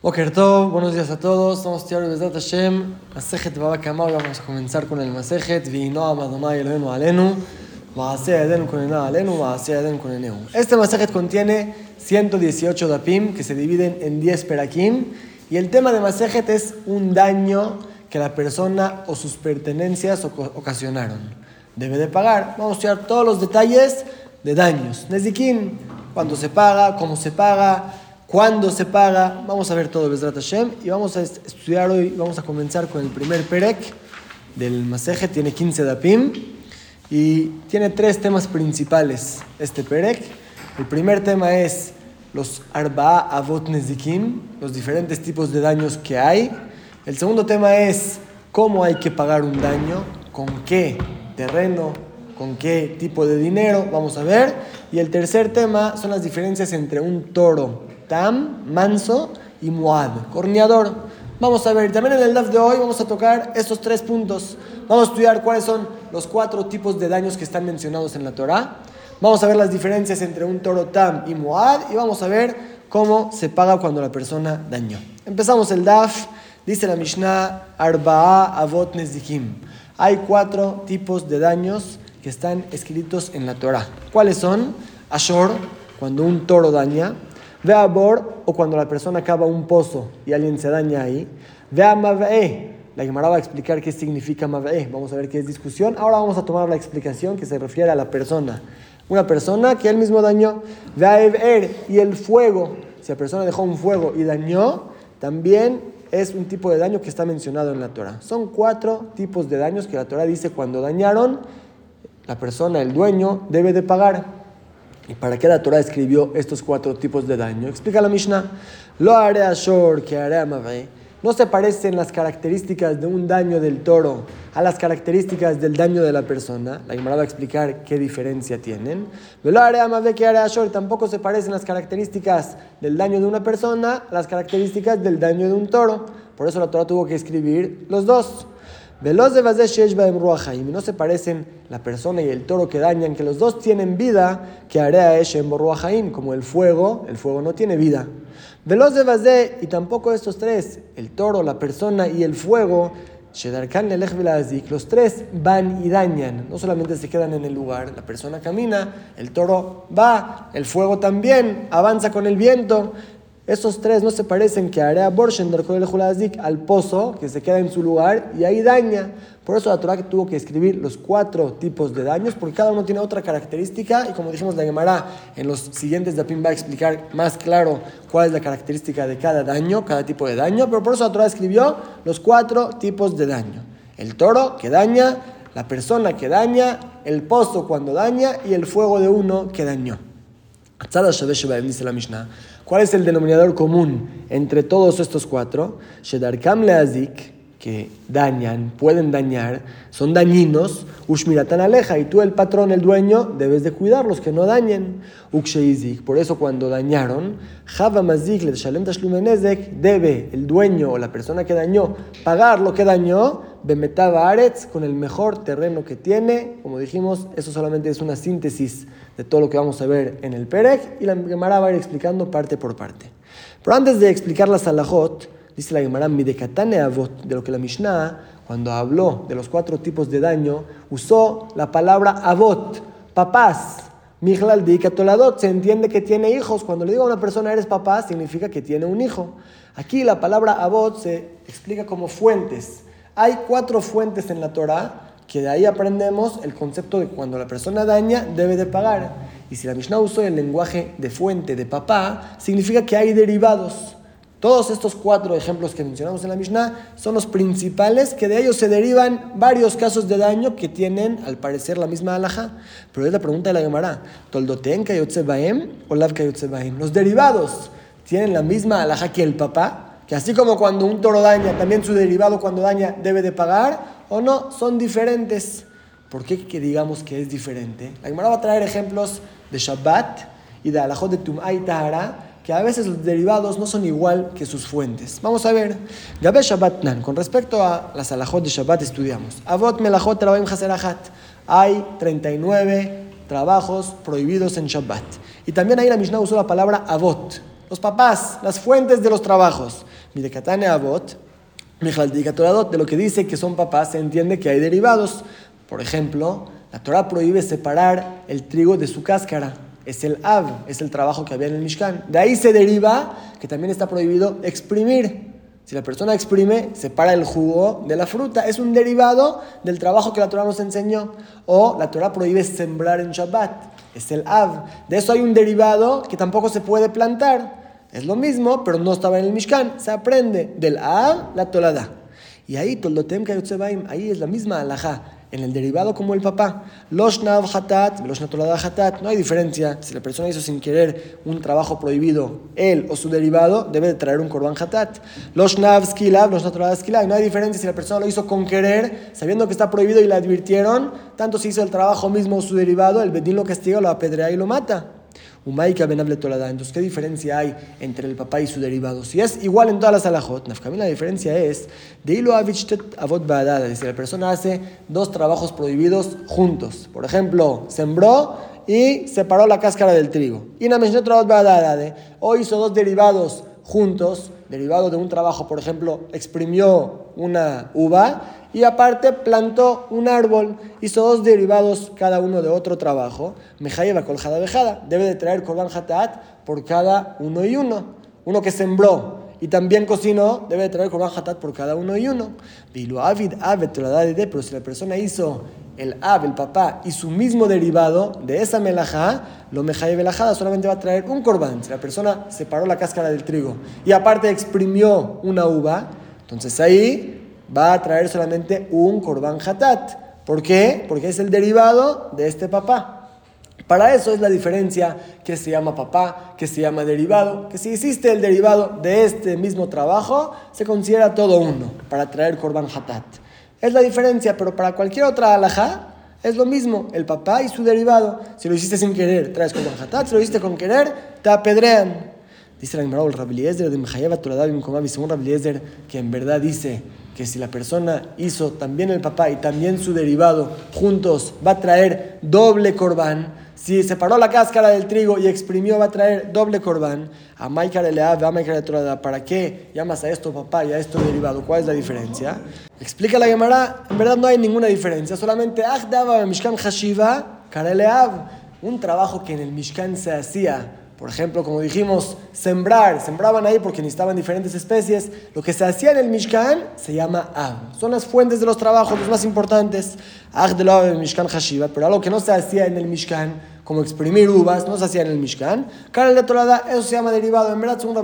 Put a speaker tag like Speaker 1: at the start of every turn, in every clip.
Speaker 1: Boker Tov, buenos días a todos. Somos Tiago Bezat Hashem. Masejet Baba Kamar. Vamos a comenzar con el Masejet. Vino Amadonai Elohenu Alenu. Maaseh Eden Kunena Alenu. Maaseh Eden Kuneneu. Este Masejet contiene 118 dapim que se dividen en 10 perakim. Y el tema de Masejet es un daño que la persona o sus pertenencias ocasionaron. Debe de pagar. Vamos a estudiar todos los detalles de daños. Nezikin, cuándo se paga, cómo se paga cuándo se paga. Vamos a ver todo Bezrat Hashem y vamos a estudiar hoy, vamos a comenzar con el primer Perek del Maseje, tiene 15 dapim y tiene tres temas principales este Perek. El primer tema es los Arba'a Avot Nezikim, los diferentes tipos de daños que hay. El segundo tema es cómo hay que pagar un daño, con qué terreno, con qué tipo de dinero, vamos a ver. Y el tercer tema son las diferencias entre un toro Tam, manso y muad, corneador. Vamos a ver, también en el DAF de hoy vamos a tocar estos tres puntos. Vamos a estudiar cuáles son los cuatro tipos de daños que están mencionados en la Torah. Vamos a ver las diferencias entre un toro tam y muad y vamos a ver cómo se paga cuando la persona dañó. Empezamos el DAF, dice la Mishnah, Arba'a Avot Nezikim. Hay cuatro tipos de daños que están escritos en la Torah. ¿Cuáles son? Ashor, cuando un toro daña. Ve a bor o cuando la persona acaba un pozo y alguien se daña ahí. Ve a mav'e. La Gemara va a explicar qué significa mav'e. Vamos a ver qué es discusión. Ahora vamos a tomar la explicación que se refiere a la persona. Una persona que él mismo dañó. Ve a ever y el fuego. Si la persona dejó un fuego y dañó, también es un tipo de daño que está mencionado en la Torah. Son cuatro tipos de daños que la Torah dice cuando dañaron, la persona, el dueño, debe de pagar. ¿Y para qué la Torah escribió estos cuatro tipos de daño? Explica la Mishnah. Lo haré shor que haré No se parecen las características de un daño del toro a las características del daño de la persona. La Gemara va a explicar qué diferencia tienen. Lo haré que haré shor. Tampoco se parecen las características del daño de una persona a las características del daño de un toro. Por eso la Torah tuvo que escribir los dos. Veloz de y no se parecen la persona y el toro que dañan, que los dos tienen vida, que haré en Ruajaim, como el fuego, el fuego no tiene vida. Veloz de y tampoco estos tres, el toro, la persona y el fuego, los tres van y dañan, no solamente se quedan en el lugar, la persona camina, el toro va, el fuego también avanza con el viento. Estos tres no se parecen que hará Borshen al pozo que se queda en su lugar y ahí daña. Por eso la Torah tuvo que escribir los cuatro tipos de daños, porque cada uno tiene otra característica y como dijimos, la Gemara en los siguientes Dapim va a explicar más claro cuál es la característica de cada daño, cada tipo de daño, pero por eso la Torah escribió los cuatro tipos de daño. El toro que daña, la persona que daña, el pozo cuando daña y el fuego de uno que dañó. Dice la Mishnah. ¿Cuál es el denominador común entre todos estos cuatro? Shedarkam leazik, que dañan, pueden dañar, son dañinos, ushmiratan aleja, y tú el patrón, el dueño, debes de cuidarlos, que no dañen. Uksheizik, por eso cuando dañaron, Java mazik le shalem debe el dueño o la persona que dañó pagar lo que dañó, bemetaba aretz, con el mejor terreno que tiene, como dijimos, eso solamente es una síntesis de todo lo que vamos a ver en el Perek, y la Gemara va a ir explicando parte por parte. Pero antes de explicar la Salahot, Dice la Gemara, Avot, de lo que la Mishnah, cuando habló de los cuatro tipos de daño, usó la palabra Avot, papás. Mijlal de se entiende que tiene hijos. Cuando le digo a una persona eres papá, significa que tiene un hijo. Aquí la palabra Avot se explica como fuentes. Hay cuatro fuentes en la Torah que de ahí aprendemos el concepto de cuando la persona daña debe de pagar. Y si la Mishnah usó el lenguaje de fuente de papá, significa que hay derivados. Todos estos cuatro ejemplos que mencionamos en la Mishnah son los principales, que de ellos se derivan varios casos de daño que tienen, al parecer, la misma alhaja. Pero es la pregunta de la Gemara: ¿Toldoten kayotzebaem o lav kayotzebaem? Los derivados tienen la misma alhaja que el papá, que así como cuando un toro daña, también su derivado cuando daña debe de pagar, o no, son diferentes. ¿Por qué que digamos que es diferente? La Gemara va a traer ejemplos de Shabbat y de alajot de Tum'ay Tahara que a veces los derivados no son igual que sus fuentes. Vamos a ver. Gabe Shabbat Con respecto a las alajot de Shabbat estudiamos. Avot melachot trabaim Hay 39 trabajos prohibidos en Shabbat. Y también ahí la Mishnah usó la palabra avot. Los papás, las fuentes de los trabajos. Midekatane Avot, de lo que dice que son papás, se entiende que hay derivados. Por ejemplo, la Torah prohíbe separar el trigo de su cáscara. Es el av, es el trabajo que había en el Mishkan. De ahí se deriva que también está prohibido exprimir. Si la persona exprime, separa el jugo de la fruta. Es un derivado del trabajo que la Torah nos enseñó. O la Torah prohíbe sembrar en Shabbat. Es el av. De eso hay un derivado que tampoco se puede plantar. Es lo mismo, pero no estaba en el Mishkan. Se aprende del av la tolada. Y ahí, Toldotem ahí es la misma alajá en el derivado como el papá. Los nav hatat, los hatat. No hay diferencia. Si la persona hizo sin querer un trabajo prohibido, él o su derivado, debe de traer un korban hatat. Los nav skilav, los skilav. No hay diferencia si la persona lo hizo con querer, sabiendo que está prohibido y le advirtieron, tanto si hizo el trabajo mismo o su derivado, el bedín lo castiga, lo apedrea y lo mata. Umaika benable tolada. Entonces, ¿qué diferencia hay entre el papá y su derivado? Si es igual en todas las alajot, la diferencia es de hilo avot badada. Es decir, la persona hace dos trabajos prohibidos juntos. Por ejemplo, sembró y separó la cáscara del trigo. Y o hizo dos derivados juntos, derivado de un trabajo, por ejemplo, exprimió una uva y aparte plantó un árbol, hizo dos derivados cada uno de otro trabajo, mejayeva coljada vejada, debe de traer korban hatat por cada uno y uno. Uno que sembró y también cocinó, debe de traer korban hatat por cada uno y uno. pero si la persona hizo el ab, el papá, y su mismo derivado de esa melajá, lo mejaye velajada solamente va a traer un korban. Si la persona separó la cáscara del trigo y aparte exprimió una uva, entonces ahí va a traer solamente un korban hatat. ¿Por qué? Porque es el derivado de este papá. Para eso es la diferencia que se llama papá, que se llama derivado, que si existe el derivado de este mismo trabajo, se considera todo uno para traer korban hatat. Es la diferencia, pero para cualquier otra alajá es lo mismo, el papá y su derivado. Si lo hiciste sin querer, traes korban hatat, si lo hiciste con querer, te apedrean. Dice la el Rabbi Eliezer de Mejayeva Turadabim Komabi, según Rabbi Eliezer, que en verdad dice que si la persona hizo también el papá y también su derivado juntos, va a traer doble corbán. Si separó la cáscara del trigo y exprimió, va a traer doble corbán. A Maikar a ¿para qué llamas a esto papá y a esto derivado? ¿Cuál es la diferencia? Explica la Gemara, en verdad no hay ninguna diferencia, solamente Mishkan Hashiva, un trabajo que en el Mishkan se hacía por ejemplo, como dijimos, sembrar, sembraban ahí porque necesitaban diferentes especies. Lo que se hacía en el Mishkan se llama Ag. Son las fuentes de los trabajos, los más importantes. Ag de lo Mishkan Hashiva, pero algo que no se hacía en el Mishkan, como exprimir uvas, no se hacía en el Mishkan. Cara de Torada, eso se llama derivado. En verdad, según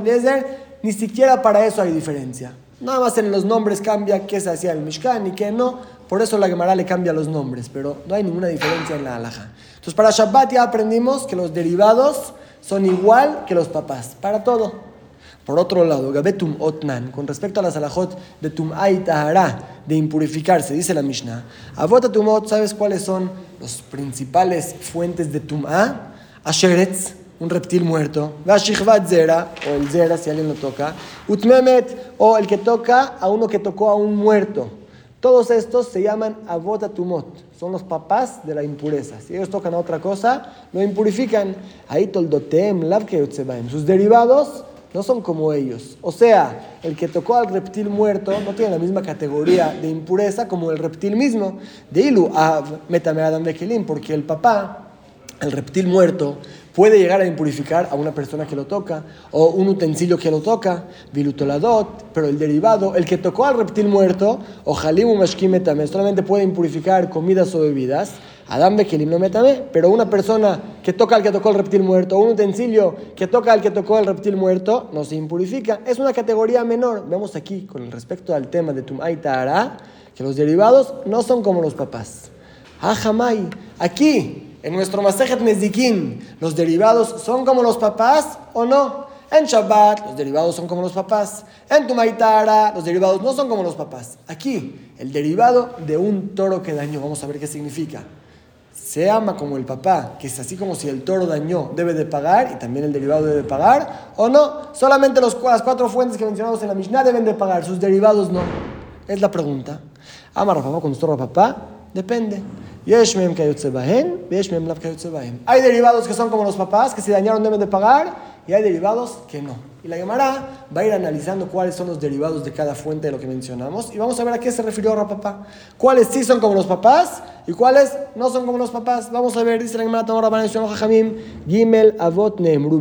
Speaker 1: ni siquiera para eso hay diferencia. Nada más en los nombres cambia qué se hacía en el Mishkan y qué no. Por eso la Gemara le cambia los nombres, pero no hay ninguna diferencia en la alhaja. Entonces, para Shabbat ya aprendimos que los derivados son igual que los papás, para todo. Por otro lado, Gabetum Otnan, con respecto a la salahot de Tum'ay Tahara, de impurificarse, dice la Mishnah, Avota Tumot, ¿sabes cuáles son los principales fuentes de Tum'a? Asheretz, un reptil muerto, Vashichvat Zera, o el Zera si alguien lo toca, Utmemet, o el que toca a uno que tocó a un muerto. Todos estos se llaman avotatumot, son los papás de la impureza. Si ellos tocan a otra cosa, lo impurifican. Ahí Sus derivados no son como ellos. O sea, el que tocó al reptil muerto no tiene la misma categoría de impureza como el reptil mismo. De ilu av metame adam porque el papá, el reptil muerto, puede llegar a impurificar a una persona que lo toca o un utensilio que lo toca, vilutoladot, pero el derivado, el que tocó al reptil muerto, o jalimu mashkimetame, solamente puede impurificar comidas o bebidas. Adam Bekelim no metame, pero una persona que toca al que tocó el reptil muerto, o un utensilio que toca al que tocó el reptil muerto, no se impurifica. Es una categoría menor. Vemos aquí, con respecto al tema de Tumay que los derivados no son como los papás. Ah, jamai. Aquí, en nuestro Masejet Nezikin, ¿los derivados son como los papás o no? En Shabbat, los derivados son como los papás. En Tumaitara, los derivados no son como los papás. Aquí, el derivado de un toro que dañó, vamos a ver qué significa. Se ama como el papá, que es así como si el toro dañó, debe de pagar y también el derivado debe pagar, o no. Solamente los, las cuatro fuentes que mencionamos en la Mishnah deben de pagar, sus derivados no. Es la pregunta. Ama papá con su papá, depende. Hay derivados que son como los papás, que si dañaron deben de pagar, y hay derivados que no. Y la Gemara va a ir analizando cuáles son los derivados de cada fuente de lo que mencionamos y vamos a ver a qué se refirió Rapapá. Cuáles sí son como los papás y cuáles no son como los papás. Vamos a ver, dice la Gemara Tamara Gimel Avot Neemru.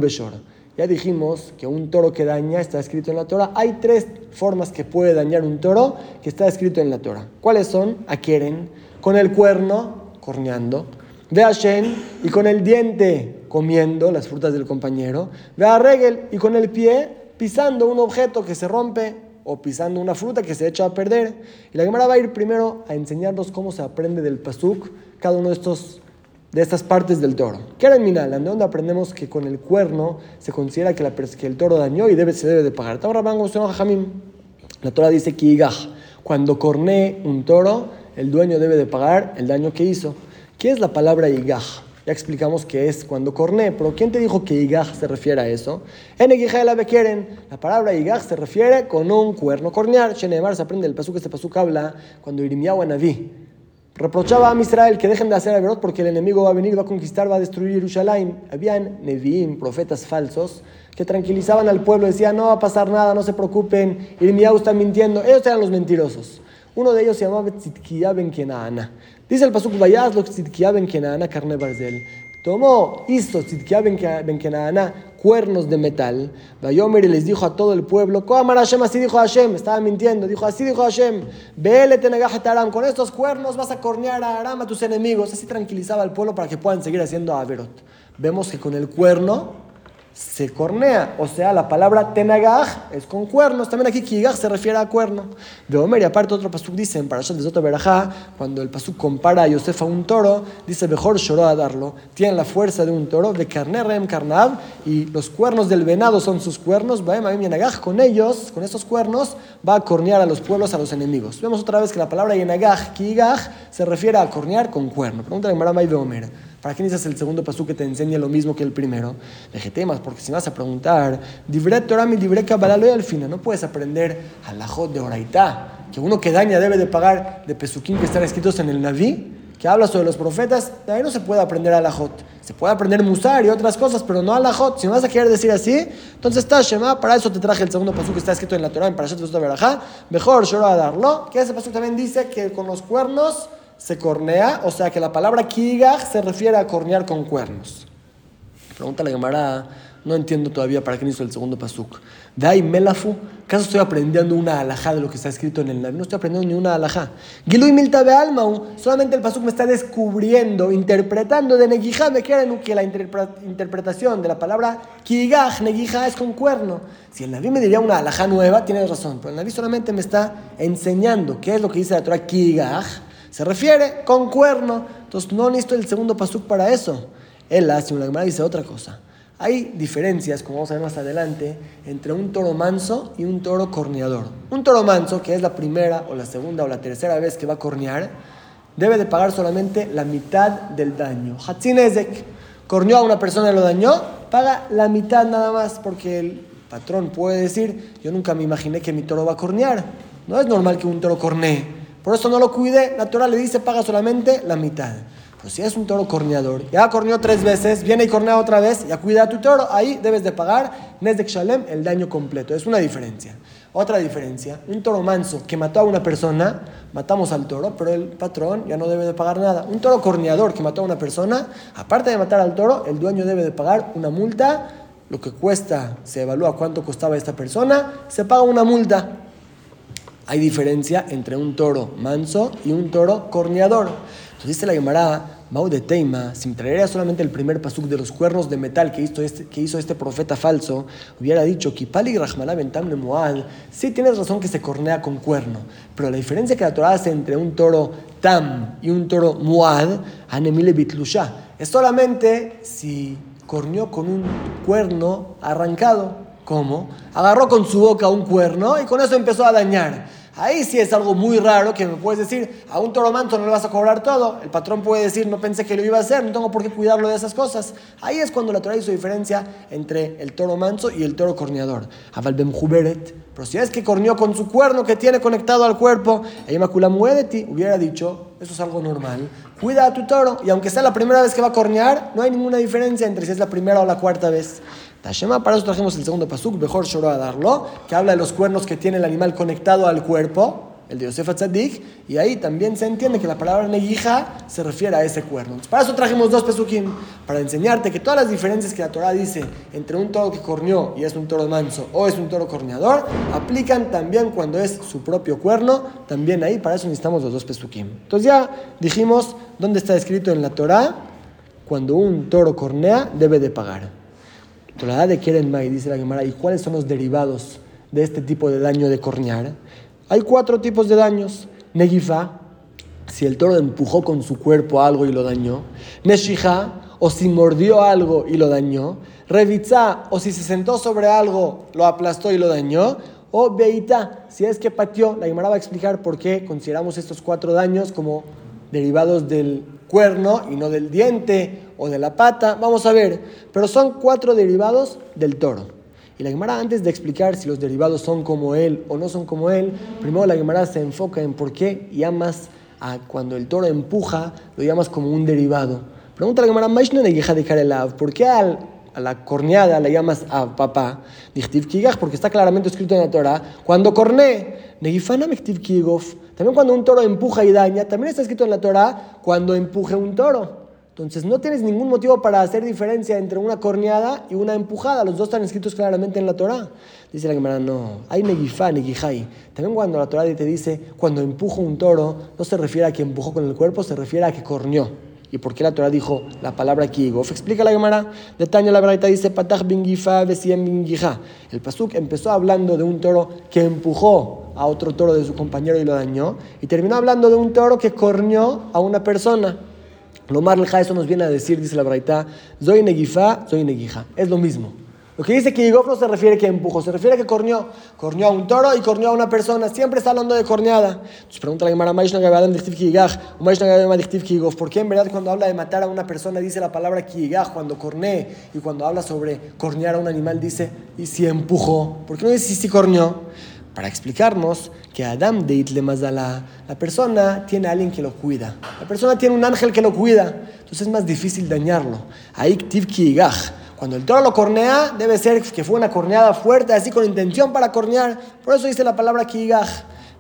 Speaker 1: Ya dijimos que un toro que daña está escrito en la Torah. Hay tres formas que puede dañar un toro que está escrito en la Torah. ¿Cuáles son? Akeren, con el cuerno, corneando. Ve a Shen y con el diente comiendo las frutas del compañero. Ve a Regel y con el pie pisando un objeto que se rompe o pisando una fruta que se echa a perder. Y la Gemara va a ir primero a enseñarnos cómo se aprende del pasuk cada uno de estos de estas partes del toro. ¿Qué era en Minalan? De dónde aprendemos que con el cuerno se considera que, la, que el toro dañó y debe, se debe de pagar. La Torah dice que cuando corné un toro, el dueño debe de pagar el daño que hizo. ¿Qué es la palabra igaj? Ya explicamos que es cuando corné, pero ¿quién te dijo que igaj se refiere a eso? En la la palabra igaj se refiere con un cuerno cornear. Shenemar se aprende el pasuk, este pasuk habla cuando Irimiyahu Naví reprochaba a Israel que dejen de hacer Averot porque el enemigo va a venir, va a conquistar, va a destruir Jerusalén. Habían Nevi'im, profetas falsos, que tranquilizaban al pueblo, decían, no va a pasar nada, no se preocupen, Irmiyahu está mintiendo. Ellos eran los mentirosos. Uno de ellos se llamaba Tzidkiya ben Kenaana. Dice el pasuk, vayas lo Tzidkiya ben Kenaana, carne barzel tomó, hizo Tzidkiah ben cuernos de metal. Vayomer y les dijo a todo el pueblo, Amar Hashem, así dijo Hashem, estaba mintiendo, dijo, así dijo Hashem, Vele Aram, con estos cuernos vas a cornear a Aram, a tus enemigos. Así tranquilizaba al pueblo para que puedan seguir haciendo Averot. Vemos que con el cuerno se cornea. O sea, la palabra tenagaj es con cuernos. También aquí kigaj se refiere a cuerno. De Omer, y aparte otro pasuk dice en Parashat de Berajá, cuando el pasuk compara a Yosef a un toro, dice mejor lloró a darlo. Tiene la fuerza de un toro, de carnerem carnav, y los cuernos del venado son sus cuernos. Con ellos, con estos cuernos, va a cornear a los pueblos, a los enemigos. Vemos otra vez que la palabra yenagaj, kigaj, se refiere a cornear con cuerno. Pregúntale a Maramay de Omer. ¿Para qué necesitas el segundo pasú que te enseña lo mismo que el primero? temas, porque si vas a preguntar, Dibre Torah mi Dibre al final, no puedes aprender alajot de Oraitá, que uno que daña debe de pagar de pesuquín que están escritos en el Naví, que habla sobre los profetas, de ahí no se puede aprender alajot. Se puede aprender musar y otras cosas, pero no alajot. Si no vas a querer decir así, entonces está Shema, para eso te traje el segundo pasú que está escrito en la Torah, en Parashat Verajá, mejor yo a darlo, que ese pasú también dice que con los cuernos se cornea, o sea que la palabra kigach se refiere a cornear con cuernos. Pregunta la Gemara, no entiendo todavía para qué hizo el segundo pasuk. Dai melafu, ¿acaso estoy aprendiendo una alajá de lo que está escrito en el Navi? No estoy aprendiendo ni una alajá. Gilui milta almau, solamente el pasuk me está descubriendo, interpretando de negijá, me quieren que la interpretación de la palabra kigach, negijá, es con cuerno. Si el Naví me diría una alajá nueva, tienes razón, pero el Naví solamente me está enseñando qué es lo que dice la Torah kigach se refiere con cuerno. Entonces no necesito el segundo pasuk para eso. Él hace una Gemara dice otra cosa. Hay diferencias, como vamos a ver más adelante, entre un toro manso y un toro corneador. Un toro manso, que es la primera o la segunda o la tercera vez que va a cornear, debe de pagar solamente la mitad del daño. Hatzinezek corneó a una persona y lo dañó, paga la mitad nada más, porque el patrón puede decir, yo nunca me imaginé que mi toro va a cornear. No es normal que un toro cornee. Por eso no lo cuide, la Torah le dice paga solamente la mitad. Pero si es un toro corneador, ya corneó tres veces, viene y cornea otra vez, ya cuida a tu toro, ahí debes de pagar Nezdek Shalem el daño completo. Es una diferencia. Otra diferencia, un toro manso que mató a una persona, matamos al toro, pero el patrón ya no debe de pagar nada. Un toro corneador que mató a una persona, aparte de matar al toro, el dueño debe de pagar una multa, lo que cuesta, se evalúa cuánto costaba esta persona, se paga una multa hay diferencia entre un toro manso y un toro corneador. Entonces dice la Gemara, Mau de Teima, si me traería solamente el primer pasuk de los cuernos de metal que hizo este, que hizo este profeta falso, hubiera dicho, Kipali Bentam Moad, sí tienes razón que se cornea con cuerno, pero la diferencia que la Torah hace entre un toro tam y un toro muad, anemile bitlusha, es solamente si corneó con un cuerno arrancado. ¿Cómo? Agarró con su boca un cuerno y con eso empezó a dañar. Ahí sí es algo muy raro que me puedes decir, a un toro manso no le vas a cobrar todo. El patrón puede decir, no pensé que lo iba a hacer, no tengo por qué cuidarlo de esas cosas. Ahí es cuando la Torah hizo diferencia entre el toro manso y el toro corneador. Avalbem Juberet. Pero si es que corneó con su cuerno que tiene conectado al cuerpo, ti hubiera dicho, eso es algo normal. Cuida a tu toro y aunque sea la primera vez que va a cornear, no hay ninguna diferencia entre si es la primera o la cuarta vez. Tashema, para eso trajimos el segundo pasuk, mejor lloró a darlo, que habla de los cuernos que tiene el animal conectado al cuerpo, el de Yosef Atzadik, y ahí también se entiende que la palabra negija se refiere a ese cuerno. para eso trajimos dos pesukim, para enseñarte que todas las diferencias que la Torah dice entre un toro que corneó y es un toro manso o es un toro corneador, aplican también cuando es su propio cuerno, también ahí, para eso necesitamos los dos pesukim. Entonces ya dijimos dónde está escrito en la Torah, cuando un toro cornea debe de pagar. Torah de Keren Mai, dice la Gemara, ¿y cuáles son los derivados de este tipo de daño de cornear? Hay cuatro tipos de daños. Negifa, si el toro empujó con su cuerpo algo y lo dañó. Neshija, o si mordió algo y lo dañó. Revitza, o si se sentó sobre algo, lo aplastó y lo dañó. O Beita, si es que pateó. La Gemara va a explicar por qué consideramos estos cuatro daños como derivados del cuerno y no del diente o de la pata. Vamos a ver, pero son cuatro derivados del toro. Y la Gemara, antes de explicar si los derivados son como él o no son como él, primero la Gemara se enfoca en por qué llamas a cuando el toro empuja, lo llamas como un derivado. Pregunta la Gemara, de ¿por qué al, a la corneada la llamas a papá? Porque está claramente escrito en la Torah, cuando corné, Negifana también cuando un toro empuja y daña, también está escrito en la Torah cuando empuje un toro. Entonces no tienes ningún motivo para hacer diferencia entre una corneada y una empujada. Los dos están escritos claramente en la Torah. Dice la Gemara, no, hay negifá, negijai. También cuando la Torah te dice, cuando empujo un toro, no se refiere a que empujó con el cuerpo, se refiere a que corneó. ¿Y por qué la Torah dijo la palabra kigof? Explica la Gemara. Detaña la verdad dice patach bingifa bingija. El pasuk empezó hablando de un toro que empujó a otro toro de su compañero y lo dañó. Y terminó hablando de un toro que corneó a una persona. Lo más eso nos viene a decir, dice la Braita, Zoy Negifa, Zoy Negija. Es lo mismo. Lo que dice que no se refiere a que empujó, se refiere a que corneó. Corneó a un toro y corneó a una persona. Siempre está hablando de corneada. Entonces pregunta la Gemara, ¿por qué en verdad cuando habla de matar a una persona dice la palabra kigaj cuando corné y cuando habla sobre cornear a un animal dice y si empujó? ¿Por qué no dice si corneó? Para explicarnos que Adam de Itle Mazala, la persona tiene a alguien que lo cuida. La persona tiene un ángel que lo cuida. Entonces es más difícil dañarlo. Cuando el toro lo cornea, debe ser que fue una corneada fuerte, así con intención para cornear. Por eso dice la palabra kigaj.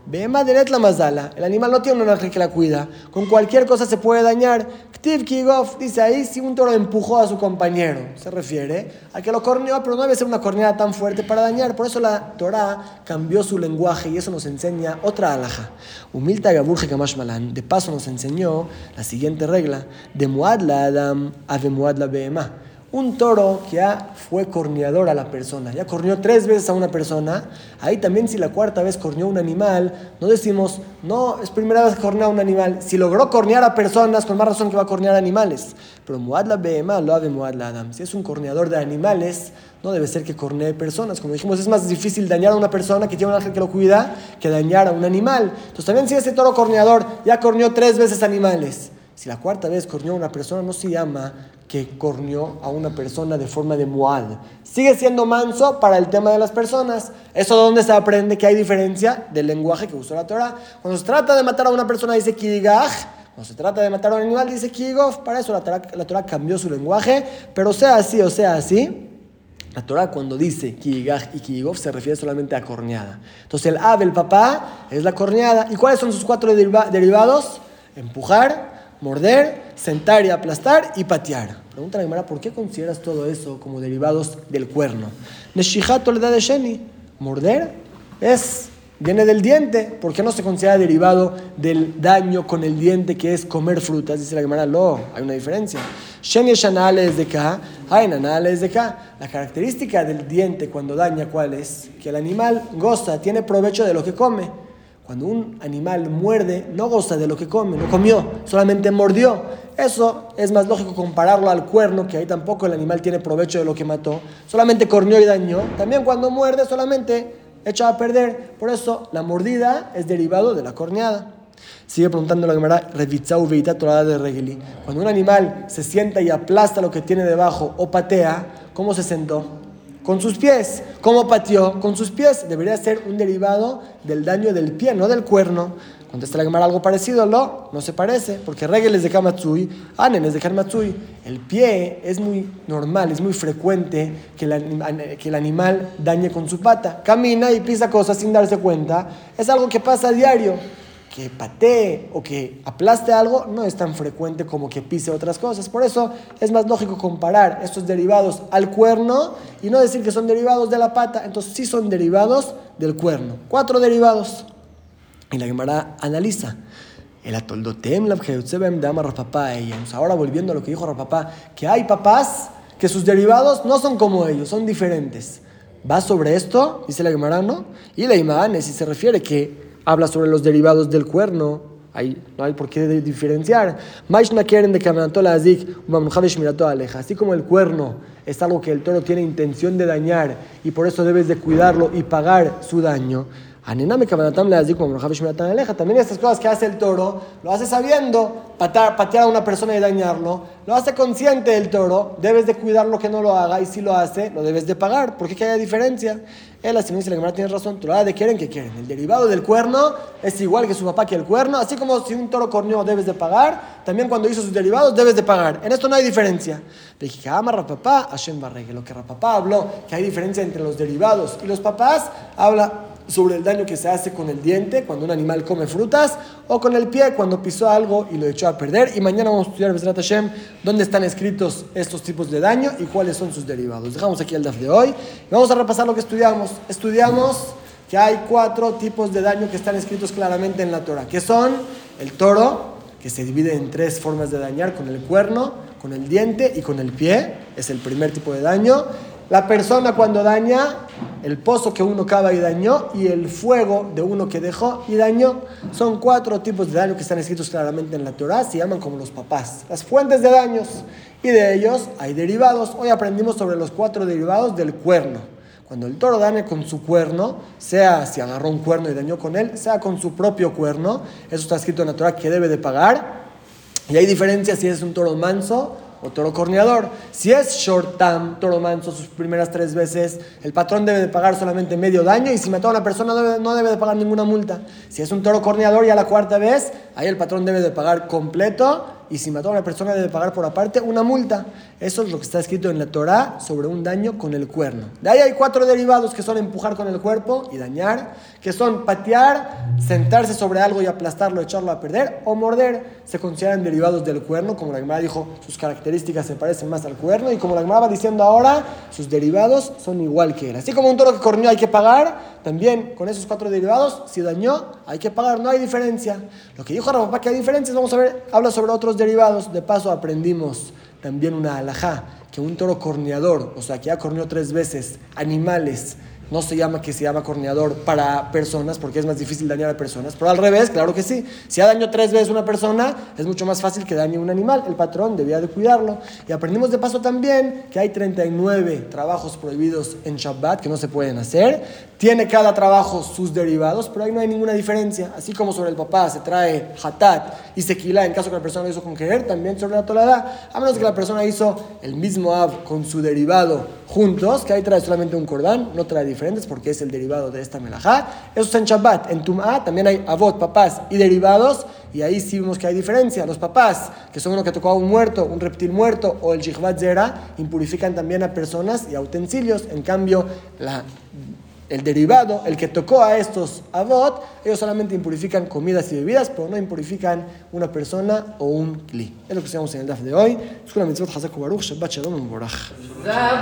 Speaker 1: Maderet la mazala. El animal no tiene un ángel que la cuida. Con cualquier cosa se puede dañar. Ktiv Kigov dice ahí si un toro empujó a su compañero. Se refiere a que lo corneó, pero no debe ser una corneada tan fuerte para dañar. Por eso la Torah cambió su lenguaje y eso nos enseña otra alhaja. Humilta Gaburje Kamash Malan. De paso nos enseñó la siguiente regla: de Muad la Adam a de Muad la Behemah un toro que ya fue corneador a la persona, ya corneó tres veces a una persona, ahí también si la cuarta vez corneó un animal, no decimos, no, es primera vez que cornea un animal. Si logró cornear a personas, con más razón que va a cornear animales. Pero Muadla Behema lo de Muadla Adam. Si es un corneador de animales, no debe ser que cornee personas. Como dijimos, es más difícil dañar a una persona que tiene un ángel que lo cuida que dañar a un animal. Entonces también si ese toro corneador ya corneó tres veces animales, si la cuarta vez corneó a una persona, no se llama que corneó a una persona de forma de muad. Sigue siendo manso para el tema de las personas. Eso donde se aprende que hay diferencia del lenguaje que usó la Torah. Cuando se trata de matar a una persona dice kigaj. Cuando se trata de matar a un animal dice kigov. Para eso la Torah, la Torah cambió su lenguaje. Pero sea así o sea así, la Torah cuando dice kigaj y kigov se refiere solamente a corneada. Entonces el ave, el papá, es la corneada. ¿Y cuáles son sus cuatro derivados? Empujar, morder, sentar y aplastar y patear. Pregunta la Gemara, ¿por qué consideras todo eso como derivados del cuerno? Neshihato le da de Sheni. Morder es, viene del diente. ¿Por qué no se considera derivado del daño con el diente que es comer frutas? Dice la Gemara, no, hay una diferencia. Sheni es anales de hay anales de acá. La característica del diente cuando daña, ¿cuál es? Que el animal goza, tiene provecho de lo que come. Cuando un animal muerde, no goza de lo que come, no comió, solamente mordió. Eso es más lógico compararlo al cuerno, que ahí tampoco el animal tiene provecho de lo que mató, solamente corneó y dañó. También cuando muerde, solamente echa a perder. Por eso la mordida es derivado de la corneada. Sigue preguntando la Gemara, de Regeli. Cuando un animal se sienta y aplasta lo que tiene debajo o patea, ¿cómo se sentó? Con sus pies. ¿Cómo pateó? Con sus pies. Debería ser un derivado del daño del pie, no del cuerno. Contesta la Gemara algo parecido, no, no se parece, porque regel es de Kamatsui, Anen de Kamatsui. El pie es muy normal, es muy frecuente que el, que el animal dañe con su pata. Camina y pisa cosas sin darse cuenta. Es algo que pasa a diario que patee o que aplaste algo no es tan frecuente como que pise otras cosas. Por eso es más lógico comparar estos derivados al cuerno y no decir que son derivados de la pata. Entonces sí son derivados del cuerno. Cuatro derivados. Y la Gemara analiza. El atoldotem. Ahora volviendo a lo que dijo Rapapá, que hay papás que sus derivados no son como ellos, son diferentes. ¿Va sobre esto? Dice la Gemara, ¿no? Y la Imán, si se refiere que habla sobre los derivados del cuerno. Ahí no hay por qué diferenciar. Así como el cuerno es algo que el toro tiene intención de dañar y por eso debes de cuidarlo y pagar su daño. También estas cosas que hace el toro, lo hace sabiendo patear, patear a una persona y dañarlo, lo hace consciente el toro, debes de cuidarlo que no lo haga y si lo hace, lo debes de pagar. ¿Por qué que haya diferencia? Él, así dice la Gemara, tiene razón. Torah de quieren que quieren. El derivado del cuerno es igual que su papá que el cuerno. Así como si un toro corneó debes de pagar, también cuando hizo sus derivados debes de pagar. En esto no hay diferencia. Le dije, ama rapapá, Hashem Barregue. Lo que rapapá habló, que hay diferencia entre los derivados y los papás, habla sobre el daño que se hace con el diente cuando un animal come frutas o con el pie cuando pisó algo y lo echó a perder. Y mañana vamos a estudiar, Besrat Hashem, dónde están escritos estos tipos de daño y cuáles son sus derivados. Dejamos aquí el DAF de hoy y vamos a repasar lo que estudiamos. Estudiamos que hay cuatro tipos de daño que están escritos claramente en la Torah, que son el toro, que se divide en tres formas de dañar, con el cuerno, con el diente y con el pie, es el primer tipo de daño. La persona cuando daña, el pozo que uno cava y dañó y el fuego de uno que dejó y dañó. Son cuatro tipos de daño que están escritos claramente en la Torah, se llaman como los papás, las fuentes de daños. Y de ellos hay derivados. Hoy aprendimos sobre los cuatro derivados del cuerno. Cuando el toro daña con su cuerno, sea si agarró un cuerno y dañó con él, sea con su propio cuerno, eso está escrito en la Torah que debe de pagar. Y hay diferencia si es un toro manso o toro corneador. Si es short term, toro manso, sus primeras tres veces, el patrón debe de pagar solamente medio daño y si mató a una persona no debe de pagar ninguna multa. Si es un toro corneador ya la cuarta vez, ahí el patrón debe de pagar completo y si mató a una persona debe pagar por aparte una multa. Eso es lo que está escrito en la Torah sobre un daño con el cuerno. De ahí hay cuatro derivados que son empujar con el cuerpo y dañar, que son patear, sentarse sobre algo y aplastarlo, echarlo a perder, o morder. Se consideran derivados del cuerno, como la Gemara dijo, sus características se parecen más al cuerno, y como la Gemara va diciendo ahora, sus derivados son igual que él. Así como un toro que corneó hay que pagar, también con esos cuatro derivados, si dañó, hay que pagar, no hay diferencia. Lo que dijo papá que hay diferencias, vamos a ver, habla sobre otros derivados. De paso aprendimos también una alajá, que un toro corneador, o sea, que ya corneó tres veces animales, no se llama que se llama corneador para personas, porque es más difícil dañar a personas, pero al revés, claro que sí. Si ha dañado tres veces una persona, es mucho más fácil que dañe un animal. El patrón debía de cuidarlo. Y aprendimos de paso también que hay 39 trabajos prohibidos en Shabbat que no se pueden hacer. Tiene cada trabajo sus derivados, pero ahí no hay ninguna diferencia. Así como sobre el papá se trae hatat y sequila en caso que la persona lo hizo con querer, también sobre la tolada, a menos que la persona hizo el mismo av con su derivado juntos, que ahí trae solamente un cordán, no trae diferentes porque es el derivado de esta melajá. Eso es en Shabbat. En Tum'a también hay avot, papás y derivados, y ahí sí vemos que hay diferencia. Los papás, que son uno que tocó a un muerto, un reptil muerto, o el jihvat zera, impurifican también a personas y a utensilios. En cambio, la el derivado, el que tocó a estos avot, ellos solamente impurifican comidas y bebidas, pero no impurifican una persona o un kli. Es lo que estudiamos en el DAF de hoy. Shabbat Shalom